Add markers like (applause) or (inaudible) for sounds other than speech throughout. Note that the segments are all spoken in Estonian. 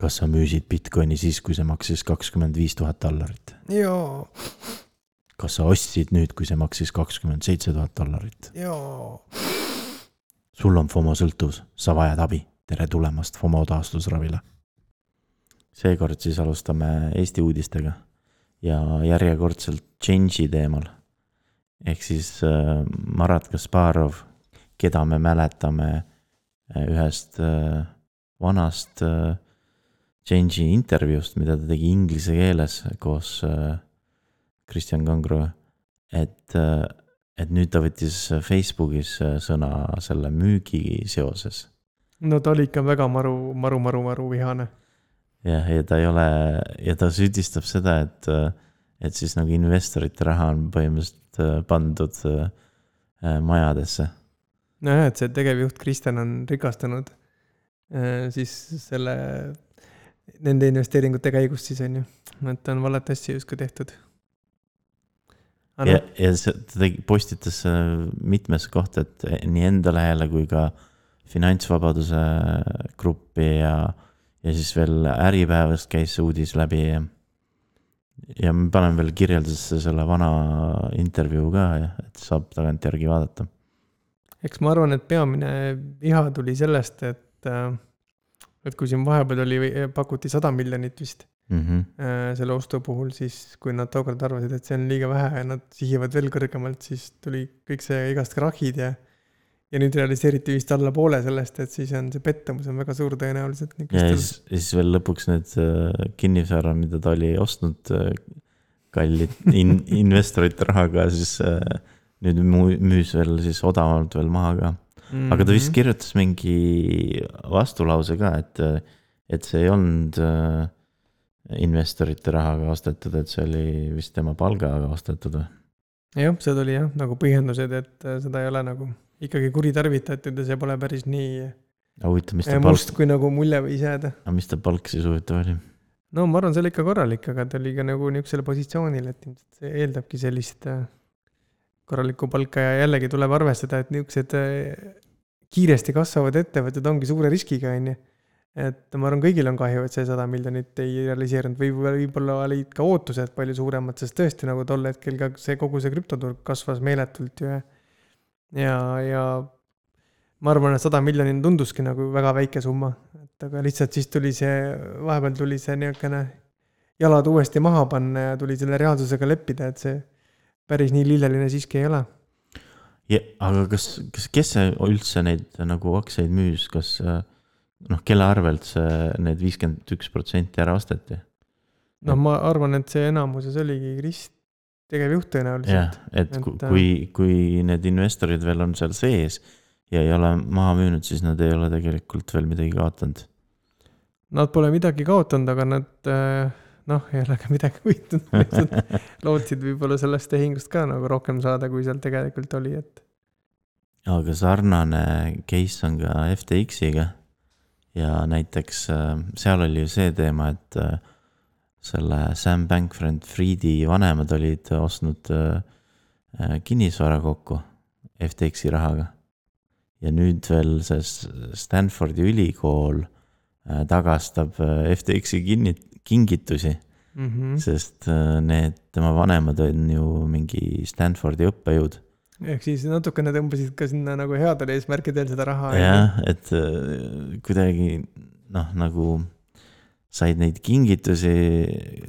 kas sa müüsid Bitcoini siis, kui see maksis kakskümmend viis tuhat dollarit? jaa, kas sa ostsid nüüd, kui see maksis kakskümmend seitse tuhat dollarit? jaa. sul on FOMO sõltuvus, sa vajad abi. tere tulemast FOMO taastusravile. seekord siis alustame Eesti uudistega ja järjekordselt Change'i teemal. ehk siis äh, Marat Kasparov, keda me mäletame äh, ühest äh, vanast äh, Change'i intervjuust, mida ta tegi inglise keeles koos äh, Kristjan Kangro, et, äh, et nüüd ta võttis Facebookis äh, sõna selle müügi seoses. no ta oli ikka väga maru, maru, maru, maru vihane. jah, ja ta ei ole, ja ta süüdistab seda, et, et siis nagu investorite raha on põhimõtteliselt pandud majadesse. nojah, et see tegevjuht Kristjan on rikastunud siis selle nende investeeringute käigus siis on ju, et on valet asja justkui tehtud. ja, ja ta postitas mitmes kohta, et nii enda lehele kui ka finantsvabaduse gruppi ja, ja siis veel Äripäevast käis see uudis läbi ja. ja ma panen veel kirjeldusesse selle vana intervjuu ka et saab tagantjärgi vaadata. eks ma arvan, et peamine viha tuli sellest, et äh, et kui siin vahepeal oli, pakuti sada miljonit vist mm -hmm. selle ostu puhul, siis kui nad tookord arvasid, et see on liiga vähe ja nad sihivad veel kõrgemalt, siis tuli kõik see igast krahhid ja. ja nüüd realiseeriti vist alla poole sellest, et siis on see pettumus on väga suur tõenäoliselt. ja siis, siis veel lõpuks need äh, kinnisvara, mida ta oli ostnud kallid in, (laughs) investorite rahaga, siis nüüd müüs veel siis odavamalt veel maha ka mm. -hmm. aga ta vist mhm. kirjutas mingi vastulause ka, et, et see ei olnud äh, investorite rahaga ostetud, et see oli vist tema palgaga ostetud või? jah, see tuli jah, nagu põhjendused, et äh, seda ei ole nagu ikkagi kuritarvitatud ja see pole päris nii. huvitav, mis ta palk. must, kui nagu mulje võis jääda. aga mis ta palk siis huvitav oli? no ma arvan, see oli ikka korralik, aga ta oli ka nagu niisugusel positsioonil, et ilmselt see eeldabki sellist äh, korralikku palka ja jällegi tuleb arvestada, et niisugused äh, kiiresti kasvavad ettevõtted ongi suure riskiga, on ju. et ma arvan, kõigil on kahju, et see sada miljonit ei realiseerunud või võib-olla olid ka ootused palju suuremad, sest tõesti nagu tol hetkel ka see kogu see krüptoturg kasvas meeletult ju. ja, ja ma arvan, et sada miljonit tunduski nagu väga väike summa, et aga lihtsalt siis tuli see, vahepeal tuli see niisugune jalad uuesti maha panna ja tuli selle reaalsusega leppida, et see päris nii lilleline siiski ei ole. ja, aga kas, kas, kes see üldse neid nagu aktsiaid müüs, kas noh, kelle arvelt see need viiskümmend üks protsenti ära osteti? no ma arvan, et see enamuses oligi Krist, tegevjuht tõenäoliselt. jah, et kui, kui, kui need investorid veel on seal sees ja ei ole maha müünud, siis nad ei ole tegelikult veel midagi kaotanud. Nad pole midagi kaotanud, aga nad äh, noh, ei ole ka midagi võitnud lihtsalt (laughs) lootsid võib-olla sellest tehingust ka nagu rohkem saada, kui seal tegelikult oli, et. aga sarnane case on ka FTX-iga. ja näiteks äh, seal oli ju see teema, et äh, selle Sam Bankman-Friedi vanemad olid ostnud äh, kinnisvara kokku FTX-i rahaga. ja nüüd veel see Stanfordi ülikool tagastab FTX-i kinni, kingitusi mm. -hmm. sest äh, need tema vanemad on ju mingi Stanfordi õppejõud. ehk siis natukene tõmbasid ka sinna nagu headel eesmärkidel seda raha. jah, et äh, kuidagi noh, nagu said neid kingitusi.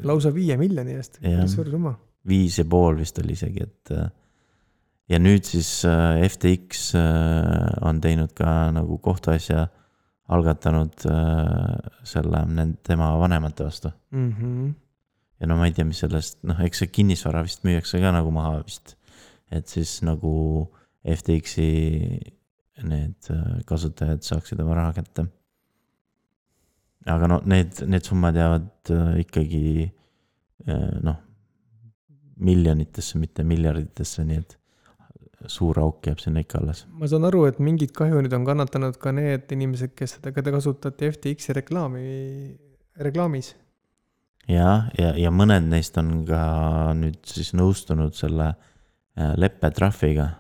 lausa viie miljoni eest, suur summa. viis ja pool vist oli isegi, et äh, ja nüüd siis FTX on teinud ka nagu kohtuasja algatanud äh, selle, tema vanemate vastu mm. -hmm. ja no ma ei tea, mis sellest, noh, eks see kinnisvara vist müüakse ka nagu maha vist. et siis nagu FTX-i need äh, kasutajad saaksid oma raha kätte. aga no need, need summad jäävad äh, ikkagi äh, noh, miljonitesse, mitte miljarditesse, nii et suur auk jääb sinna ikka alles. ma saan aru, et mingit kahju nüüd on kannatanud ka need inimesed, kes seda, keda kasutati FTX-i reklaami, reklaamis. ja, ja, ja mõned neist on ka nüüd siis nõustunud selle äh, leppetrahviga.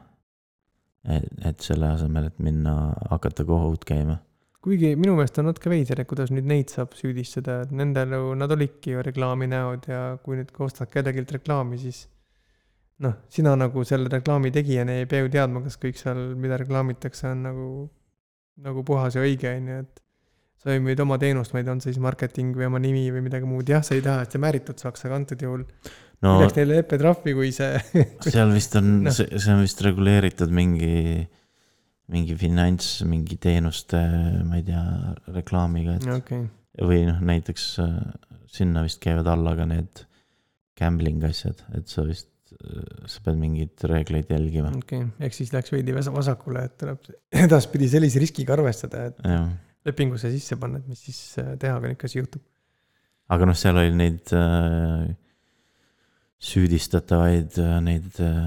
et, et selle asemel, et minna, hakata kohut käima. kuigi minu meelest on natuke veider, et kuidas nüüd neid saab süüdistada, et nendel ju, nad olidki ju reklaaminäod ja kui nüüd ostad kellelgi reklaami, siis noh, sina nagu selle reklaami tegijana ei pea ju teadma, kas kõik seal, mida reklaamitakse, on nagu, nagu puhas ja õige, on ju, et sa ju müüd oma teenust, ma ei tea, on see siis marketing või oma nimi või midagi muud, jah, sa ei taha, et see määritud saaks, aga antud juhul no milleks neile leppetrahvi, kui see (laughs) seal vist on no., see, see on vist reguleeritud mingi, mingi finants, mingi teenuste, ma ei tea, reklaamiga, et okay., või noh, näiteks äh, sinna vist käivad alla ka need gambling asjad, et sa vist, sa pead mingeid reegleid jälgima, okei okay., ehk siis läks veidi vas- vasakule, et tuleb (laughs) edaspidi sellise riskiga arvestada, et jah. lepingusse sisse panna, et mis siis äh, teha, kui niisugune asi juhtub. aga noh, seal oli neid äh, süüdistatavaid, neid äh,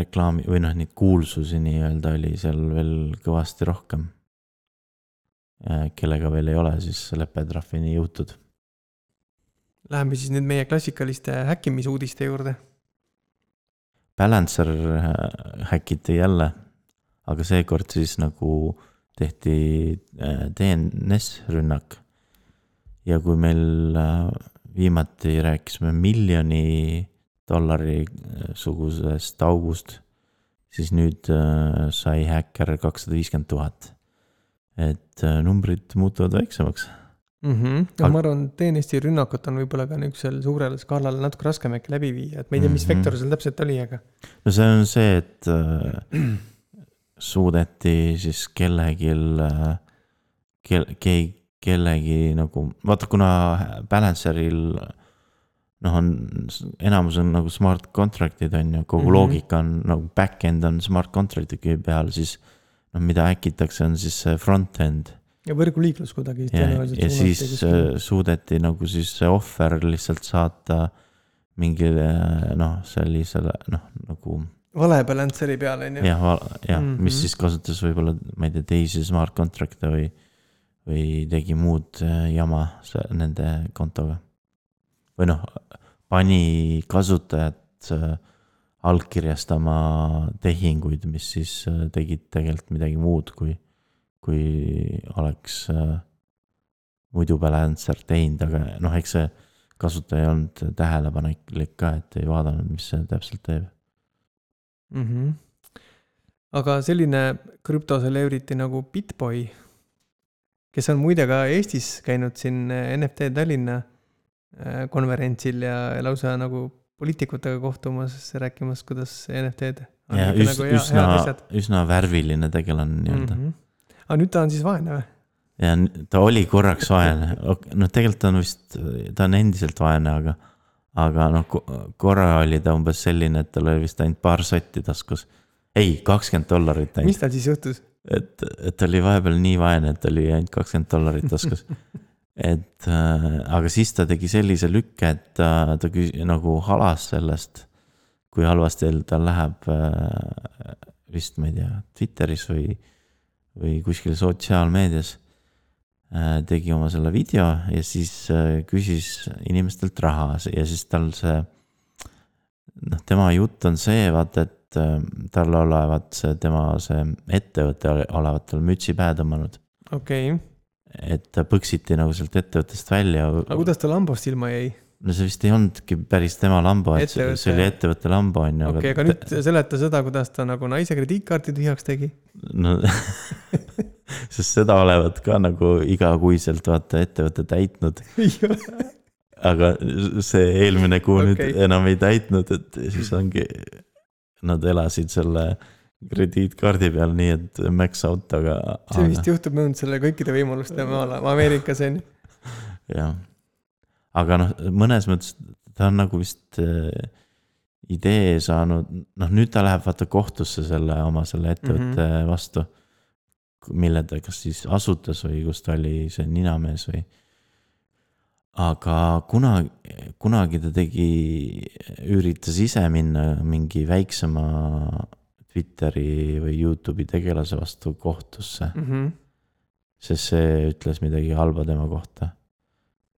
reklaami või noh, neid kuulsusi nii-öelda oli seal veel kõvasti rohkem. kellega veel ei ole siis leppetrahvini jõutud. Läheme siis nüüd meie klassikaliste häkkimisuudiste juurde. Balancer äh, häkiti jälle, aga seekord siis nagu tehti äh, DNS-rünnak. ja kui meil äh, viimati rääkisime miljoni dollari sugusest august, siis nüüd sai häkker kakssada viiskümmend tuhat. et numbrid muutuvad väiksemaks. mm. -hmm. No ma arvan, DNS-i rünnakut on võib-olla ka niisugusel suurel skaalal natuke raskem äkki läbi viia, et ma ei tea, mis Mhm. vektor seal täpselt oli, aga no see on see, et äh, (clears throat) suudeti siis kellelgi äh,, kel-, keegi, kellegi nagu, vaata kuna Balanceril noh, on enamus on nagu smart contract'id on ju, kogu mm. -hmm. loogika on nagu back-end on smart contract'i peal, siis noh, mida häkitakse, on siis see front-end ja võrguliiklus kuidagi. ja, ja siis äh, suudeti nagu siis see ohver lihtsalt saata mingile noh, sellisele noh, nagu vale balanseri peale, on ju. jah, jah mm, -hmm. mis Mhm. siis kasutas võib-olla, ma ei tea, teisi smart contract'e või, või tegi muud äh, jama nende kontoga. või noh, pani kasutajat äh, allkirjastama tehinguid, mis siis äh, tegid tegelikult midagi muud, kui, kui oleks äh, muidu balancer teinud, aga noh, eks see kasutaja ei olnud tähelepanelik ka, et ei vaadanud, mis see täpselt teeb. mm. -hmm. aga selline krüptocelebrity nagu Bitboy, kes on muide ka Eestis käinud siin NFT Tallinna äh, konverentsil ja lausa nagu poliitikutega kohtumas, rääkimas, kuidas NFT-d. nagu üs, üsna, üsna värviline tegelane nii-öelda mm. -hmm. Aga nüüd ta on siis vaene või? ja ta oli korraks vaene, noh, tegelikult on vist, ta on endiselt vaene, aga, aga noh, korra oli ta umbes selline, et tal oli vist ainult paar sotti taskus. ei, kakskümmend dollarit ainult, mis tal siis juhtus? et, et ta oli vahepeal nii vaene, et oli ainult kakskümmend dollarit taskus. (laughs) et äh, aga siis ta tegi sellise lükke, et ta, ta küs-, nagu halas sellest, kui halvasti tal läheb äh, vist, ma ei tea, Twitteris või, või kuskil sotsiaalmeedias äh, tegi oma selle video ja siis äh, küsis inimestelt raha ja siis tal see, noh, tema jutt on see, vaata, et äh, tal olevat see tema see ettevõte ole- olevat tal mütsi pähe tõmmanud. okei okay., et ta põksiti nagu sealt ettevõttest välja. aga kuidas ta lambost ilma jäi? no see vist ei olnudki päris tema lambo, et see, see oli ettevõtte lambo on ju. okei okay,, aga nüüd seleta seda, kuidas ta nagu naise krediitkaarti tühjaks tegi. no (laughs) (laughs) sest seda olevat ka nagu igakuiselt vaata ettevõte täitnud, (laughs) aga see eelmine kuu okay. Nüüd enam ei täitnud, et siis ongi, nad elasid selle krediitkaardi peal, nii et max out, aga. see vist juhtub mööda selle kõikide võimaluste maal Ameerikas on ju. (laughs) jah, aga noh, mõnes mõttes ta on nagu vist äh, idee saanud, noh nüüd ta läheb vaata kohtusse selle oma selle ettevõtte mm -hmm. vastu. Mille ta kas siis asutas või kus ta oli see ninamees või. aga kunagi, kunagi ta tegi, üritas ise minna mingi väiksema Twitteri või Youtube'i tegelase vastu kohtusse Mhm. sest see ütles midagi halba tema kohta.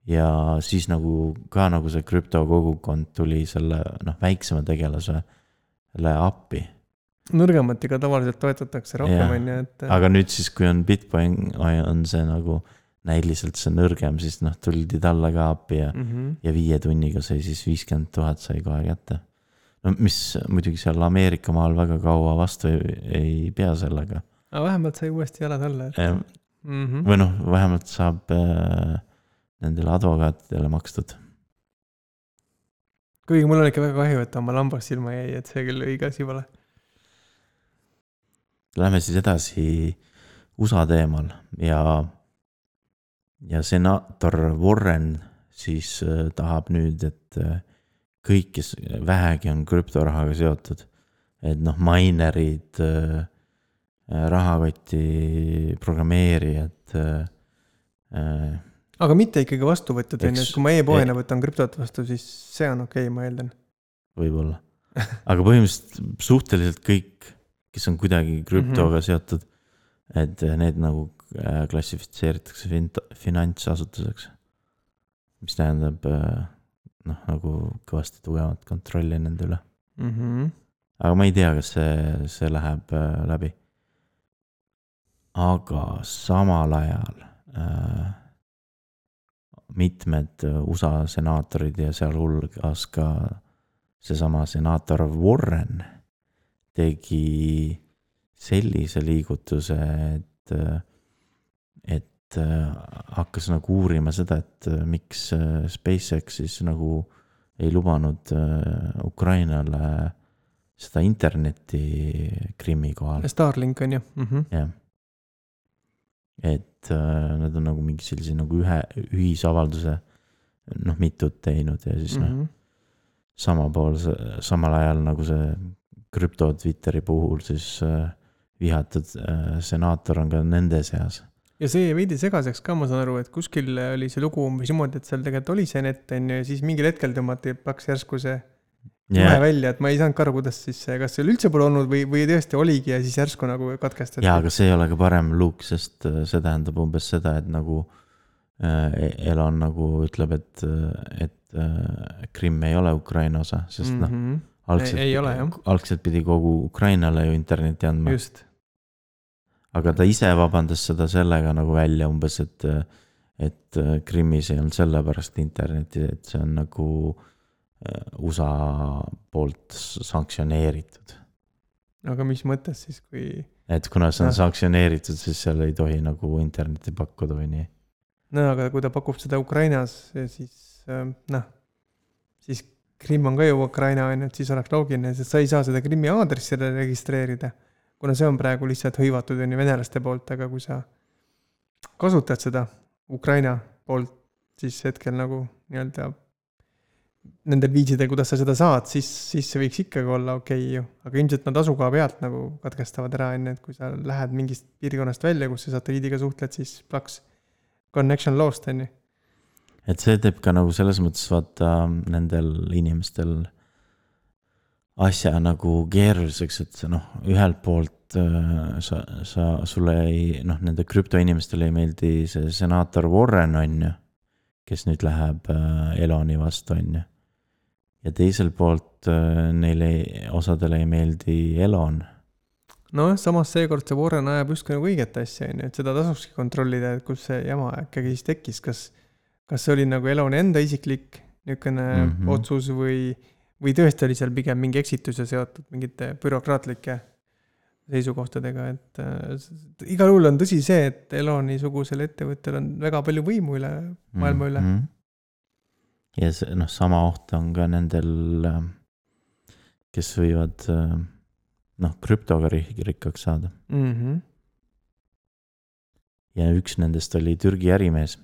ja siis nagu ka nagu see krüptokogukond tuli selle noh, väiksema tegelasele appi. Nõrgemat ikka tavaliselt toetatakse rohkem, on ju, et aga nüüd siis, kui on Bitcoin on see nagu näiliselt see nõrgem, siis noh, tuldi talle ka appi ja mm. -hmm. ja viie tunniga sai siis viiskümmend tuhat sai kohe kätte. no mis muidugi seal Ameerika maal väga kaua vastu ei, ei pea sellega. aga vähemalt sai uuesti jalad alla, et mm. -hmm. või noh, vähemalt saab äh, nendele advokaatidele makstud. kuigi mul on ikka väga kahju, ta oma lambast ilma jäi, et see küll õige asi pole. Lähme siis edasi USA teemal ja, ja senaator Warren siis äh, tahab nüüd, et äh, kõik, kes vähegi on krüptorahaga seotud, et noh, minerid äh,, rahakoti programmeerijad aga mitte ikkagi vastuvõtjad, on ju, et kui ma e-poena võtan krüptot vastu, siis see on okei okay,, ma eeldan. võib-olla, (laughs) aga põhimõtteliselt suhteliselt kõik, kes on kuidagi krüptoga seotud, et need nagu äh, klassifitseeritakse fin- finantsasutuseks. mis tähendab äh, noh, nagu kõvasti tugevat kontrolli nende üle. Mm -hmm. aga ma ei tea, kas see, see läheb äh, läbi. aga samal ajal äh, mitmed USA senaatorid ja sealhulgas ka seesama senaator Warren tegi sellise liigutuse, et, et hakkas nagu uurima seda, et miks SpaceX siis nagu ei lubanud äh, Ukrainale seda internetti Krimmi kohal, Starlink on ju mm. -hmm. jah. et äh, nad on nagu mingi sellise nagu ühe, ühisavalduse noh, mitut teinud ja siis noh Mm -hmm. sama pool, samal ajal nagu see krüpto Twitteri puhul siis äh, vihatud äh, senaator on ka nende seas. ja see jäi veidi segaseks ka, ma saan aru, et kuskil oli see lugu umbes niimoodi, et seal tegelikult oli see net on ju ja siis mingil hetkel tõmmati plaks järsku see juhe ja, välja, et ma ei saanud ka aru, kuidas siis kas see üldse pole olnud või, või tõesti oligi ja siis järsku nagu katkestati. ja aga see ei ole ka parem luuk, sest äh, see tähendab umbes seda, et nagu äh, Elon nagu ütleb, et, et äh, Krimm ei ole Ukraina osa, sest noh mm -hmm. Algselt, algselt pidi kogu Ukrainale ju interneti andma, just, aga ta ise vabandas seda sellega nagu välja umbes, et, et Krimmis ei olnud sellepärast internetti, et see on nagu äh, USA poolt sanktsioneeritud. aga mis mõttes siis, kui et kuna see on Ah. sanktsioneeritud, siis seal ei tohi nagu internetti pakkuda või nii. no aga kui ta pakub seda Ukrainas, siis äh, noh, siis Krimm on ka ju Ukraina on ju, et siis oleks loogiline, sest sa ei saa seda Krimmi aadressi registreerida. kuna see on praegu lihtsalt hõivatud on ju venelaste poolt, aga kui sa kasutad seda Ukraina poolt, siis hetkel nagu nii-öelda nendel viisidel, kuidas sa seda saad, siis, siis see võiks ikkagi olla okei okay ju. aga ilmselt nad asukoha pealt nagu katkestavad ära, on ju, et kui sa lähed mingist piirkonnast välja, kus sa satelliidiga suhtled, siis plaks connection lost, on ju. Et see teeb ka nagu selles mõttes vaata nendel inimestel asja nagu keeruliseks, et sa noh, ühelt poolt äh, sa, sa, sulle ei, noh, nende krüptoinimestele ei meeldi see senaator Warren, on ju, kes nüüd läheb äh, Eloni vastu, on ju. ja teiselt poolt äh, neile, osadele ei meeldi Elon. nojah, samas seekord see Warren ajab justkui nagu õiget asja, on ju, et seda tasukski kontrollida, et kus see jama ikkagi siis tekkis, kas, kas see oli nagu Eloni enda isiklik niisugune mm Mhm. -hmm. otsus või, või tõesti oli seal pigem mingi eksitus ja seotud mingite bürokraatlike seisukohtadega, et äh, igal juhul on tõsi see, et Eloni-sugusel ettevõttel on väga palju võimu üle maailma üle mm.. -hmm. ja see noh, sama oht on ka nendel, kes võivad äh, noh, krüptoga rik- rikkaks saada Mm -hmm. ja üks nendest oli Türgi ärimees,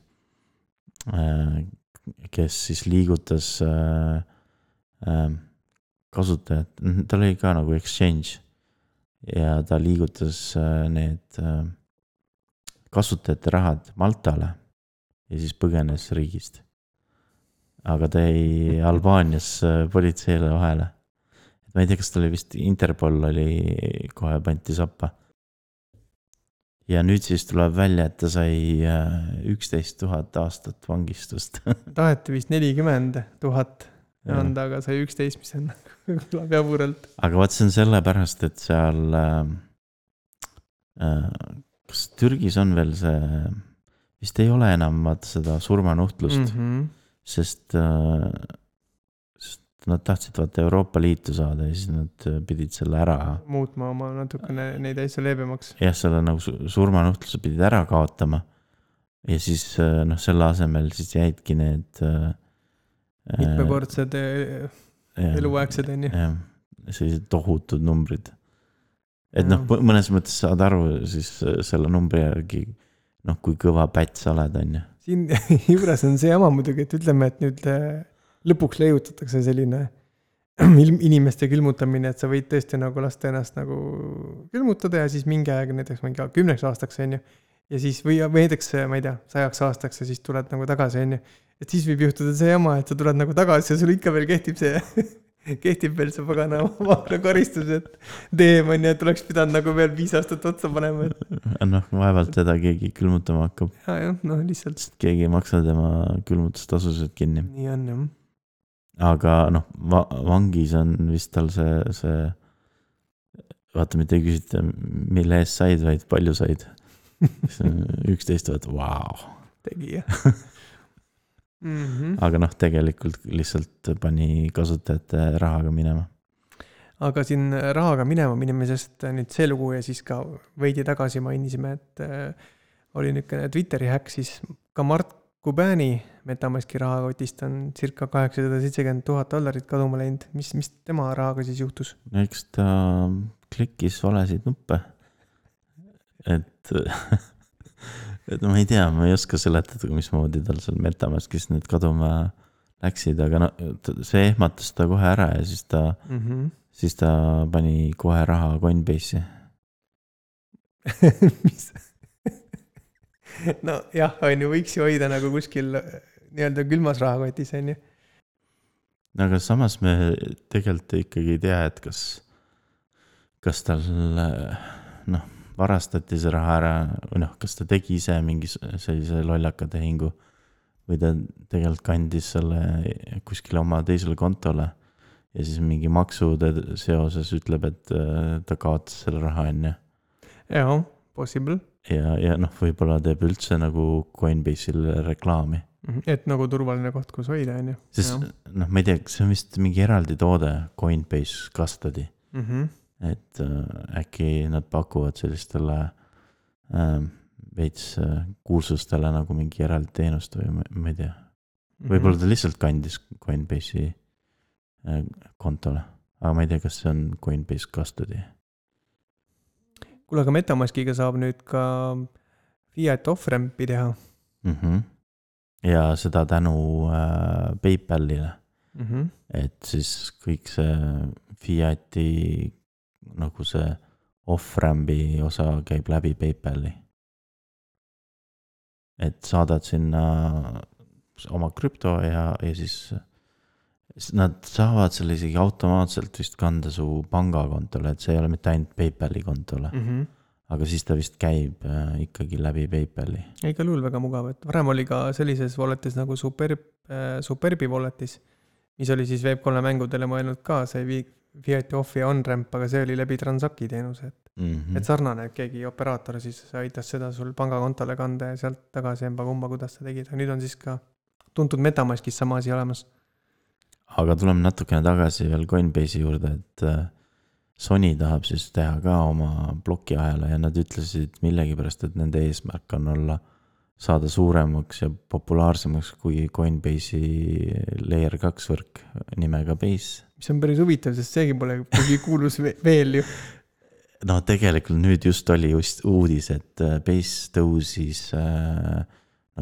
kes siis liigutas äh, äh, kasutajat, tal oli ka nagu exchange ja ta liigutas äh, need äh, kasutajate rahad Maltale ja siis põgenes riigist. aga ta jäi Albaanias äh, politseile vahele. ma ei tea, kas ta oli vist Interpol oli, kohe pandi sappa ja nüüd siis tuleb välja, et ta sai üksteist tuhat aastat vangistust (laughs) taheti vist nelikümmend tuhat anda, aga sai üksteist, mis on (laughs) kõlab jaburalt. aga vot see on sellepärast, et seal äh,. Äh, kas Türgis on veel see, vist ei ole enam vaata seda surmanuhtlust mm, -hmm. sest äh,, nad tahtsid vaata Euroopa Liitu saada ja siis nad äh, pidid selle ära muutma oma natukene neid asju leebemaks. jah, selle nagu su- surmanuhtluse pidid ära kaotama. ja siis äh, noh, selle asemel siis jäidki need äh,. mitmekordsed eh, eluaegsed on ju. jah, sellised tohutud numbrid. et noh mõnes mõttes saad aru siis äh, selle numbri järgi, noh, kui kõva pätt sa oled, on ju. siin (laughs) juures on see jama muidugi, et ütleme, et nüüd lõpuks leiutatakse selline (clears throat) ilm- inimeste külmutamine, et sa võid tõesti nagu lasta ennast nagu külmutada ja siis mingi aeg, näiteks mingi kümneks aastaks on ju. ja siis või või näiteks, ma ei tea, sajaks aastaks ja siis tuled nagu tagasi, on ju. et siis võib juhtuda see jama, et sa tuled nagu tagasi ja sul ikka veel kehtib see, (laughs) kehtib veel see pagana (laughs) vanglakaristus, et DM on ju, et oleks pidanud nagu veel viis aastat otsa panema, et (laughs) noh, vaevalt teda keegi külmutama hakkab, ja, jah, noh, lihtsalt sest keegi ei maksa tema külmutustasusid kinni. nii on jah. Aga noh va, vangis on vist tal see, see. vaata, mitte ei küsita, mille eest said, vaid palju said. (laughs) üksteist tuhat, vau. tegija mm. -hmm. aga noh, tegelikult lihtsalt pani kasutajate rahaga minema. aga siin rahaga minema minemisest nüüd see lugu ja siis ka veidi tagasi mainisime, et äh, oli niisugune Twitteri häkk siis ka Mart Kubəni Metamaski rahakotist on circa kaheksasada seitsekümmend tuhat dollarit kaduma läinud, mis, mis tema rahaga siis juhtus? eks ta klikkis valesid nuppe. et, (laughs) et ma ei tea, ma ei oska seletada, mismoodi tal seal Metamaskis need kaduma läksid, aga no see ehmatas ta kohe ära ja siis ta, mm. -hmm. siis ta pani kohe raha Coinbase'i. (laughs) mis? (laughs) nojah, on ju, võiks ju hoida nagu kuskil äh, nii-öelda külmas rahakotis, on ju. no aga samas me tegelikult ikkagi ei tea, et kas, kas tal noh, varastati see raha ära või noh, kas ta tegi ise mingi sellise lollaka tehingu või ta tegelikult kandis selle kuskile oma teisele kontole ja siis mingi maksude seoses ütleb, et äh, ta kaotas selle raha, on ju. jaa, possible. ja, ja noh, võib-olla teeb üldse nagu Coinbase'il reklaami, et nagu turvaline koht, kus hoida, on ju. sest noh, ma ei tea, see on vist mingi eraldi toode, Coinbase Custody mm. -hmm. et äh, äkki nad pakuvad sellistele äh, veits äh, kuulsustele nagu mingi eraldi teenust või ma, ma ei tea. Mhm. võib-olla ta lihtsalt kandis Coinbase'i äh, kontole, aga ma ei tea, kas see on Coinbase Custody. kuule, aga Metamaskiga saab nüüd ka Fiat off-ramp'i teha Mm -hmm. ja seda tänu äh, PayPalile, mm. -hmm. et siis kõik see Fiati nagu see off-ramp'i osa käib läbi PayPali. et saadad sinna oma krüpto ja, ja siis siis nad saavad selle isegi automaatselt vist kanda su pangakontole, et see ei ole mitte ainult PayPali kontole, Mm -hmm. aga siis ta vist käib äh, ikkagi läbi PayPali. igal juhul väga mugav, et varem oli ka sellises wallet'is nagu Superb äh,, Superbi wallet'is, mis oli siis Web3 mängudele mõelnud ka see Vi- Fiati off ja on-ramp, aga see oli läbi Transacti teenuse, et, Mm -hmm. et sarnane, et keegi operaator siis aitas seda sul pangakontole kanda ja sealt tagasi emba-kumba, kuidas sa tegid, aga nüüd on siis ka tuntud Metamaskis sama asi olemas. Aga tuleme natukene tagasi veel Coinbase'i juurde, et äh, Sony tahab siis teha ka oma plokiahela ja nad ütlesid millegipärast, et nende eesmärk on olla, saada suuremaks ja populaarsemaks kui Coinbase'i layer kaks võrk nimega Base. mis on päris huvitav, sest seegi pole kuigi kuulus ve- veel ju. no tegelikult nüüd just oli just uudis, et äh, Base tõusis äh,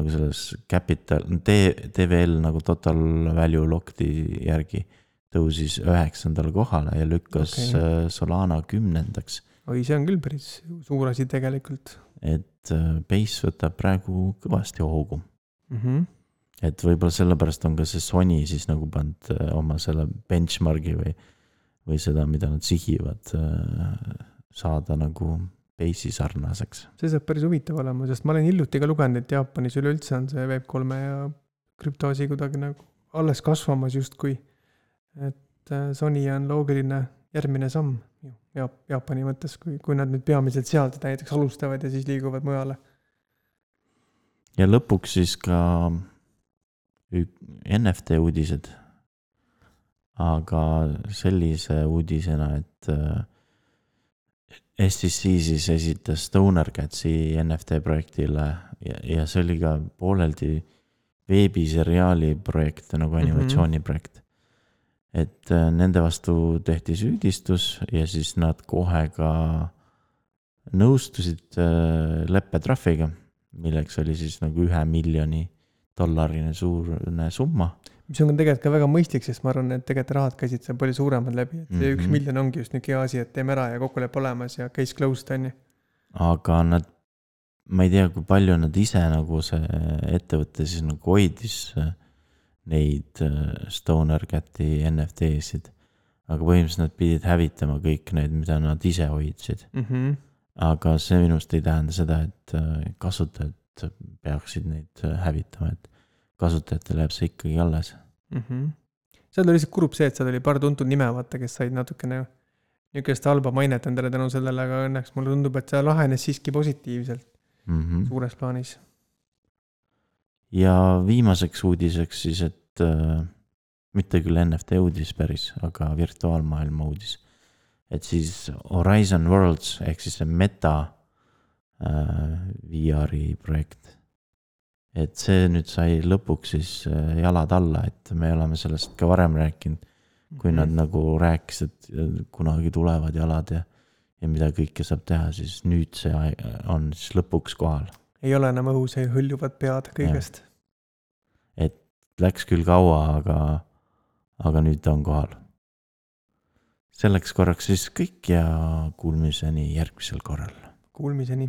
nagu selles capital, TVL nagu total value lock'i järgi tõusis üheksandale kohale ja lükkas okay. Solana kümnendaks. oi, see on küll päris suur asi tegelikult et äh, Base võtab praegu kõvasti hoogu, mm. -hmm. et võib-olla sellepärast on ka see Sony siis nagu pannud äh, oma selle benchmark'i või, või seda, mida nad sihivad äh, saada nagu Base'i sarnaseks see saab päris huvitav olema, sest ma olen hiljuti ka lugenud, et Jaapanis üleüldse on see Web3 ja krüptoasi kuidagi nagu alles kasvamas justkui. et äh, Sony on loogiline järgmine samm Jaap-, Jaapani mõttes, kui, kui nad nüüd peamiselt sealt näiteks alustavad ja siis liiguvad mujale. ja lõpuks siis ka NFT uudised. aga sellise uudisena, et äh, STC siis esitas Stoner Catsi NFT projektile ja, ja see oli ka pooleldi veebiseriaali projekt nagu Mhm. animatsiooniprojekt mm. -hmm. et äh, nende vastu tehti süüdistus ja siis nad kohe ka nõustusid äh, leppetrahviga, milleks oli siis nagu ühe miljoni dollarine suurune summa. Mis on tegelikult ka väga mõistlik, sest ma arvan, et tegelikult rahad käisid seal palju suuremad läbi, et see mm -hmm. üks Mhm. miljon ongi just niisugune hea asi, et teeme ära ja kokkulepe olemas ja case closed on ju. aga nad, ma ei tea, kui palju nad ise nagu see ettevõte siis nagu hoidis äh, neid äh, Stoner Cati NFT-sid. aga põhimõtteliselt nad pidid hävitama kõik need, mida nad ise hoidsid. Mm -hmm. aga see minu arust ei tähenda seda, et äh, kasutajad peaksid neid hävitama, et kasutajatele jääb see ikkagi alles. mm. -hmm. seal oli lihtsalt kurb see, et seal oli paar tuntud nime, vaata, kes said natukene niisugust halba mainet endale tänu sellele, aga õnneks mulle tundub, et see lahenes siiski positiivselt Mm -hmm. suures plaanis. ja viimaseks uudiseks siis, et äh, mitte küll NFT uudis päris, aga virtuaalmaailma uudis. et siis Horizon Worlds ehk siis see meta äh, VR-i projekt. Et see nüüd sai lõpuks siis äh, jalad alla, et me oleme sellest ka varem rääkinud, kui nad nagu rääkisid, et kunagi tulevad jalad ja, ja mida kõike saab teha, siis nüüd see on siis lõpuks kohal ei ole enam õhus ja hõljuvad pead kõigest. et läks küll kaua, aga, aga nüüd ta on kohal. selleks korraks siis kõik ja kuulmiseni järgmisel korral. Kuulmiseni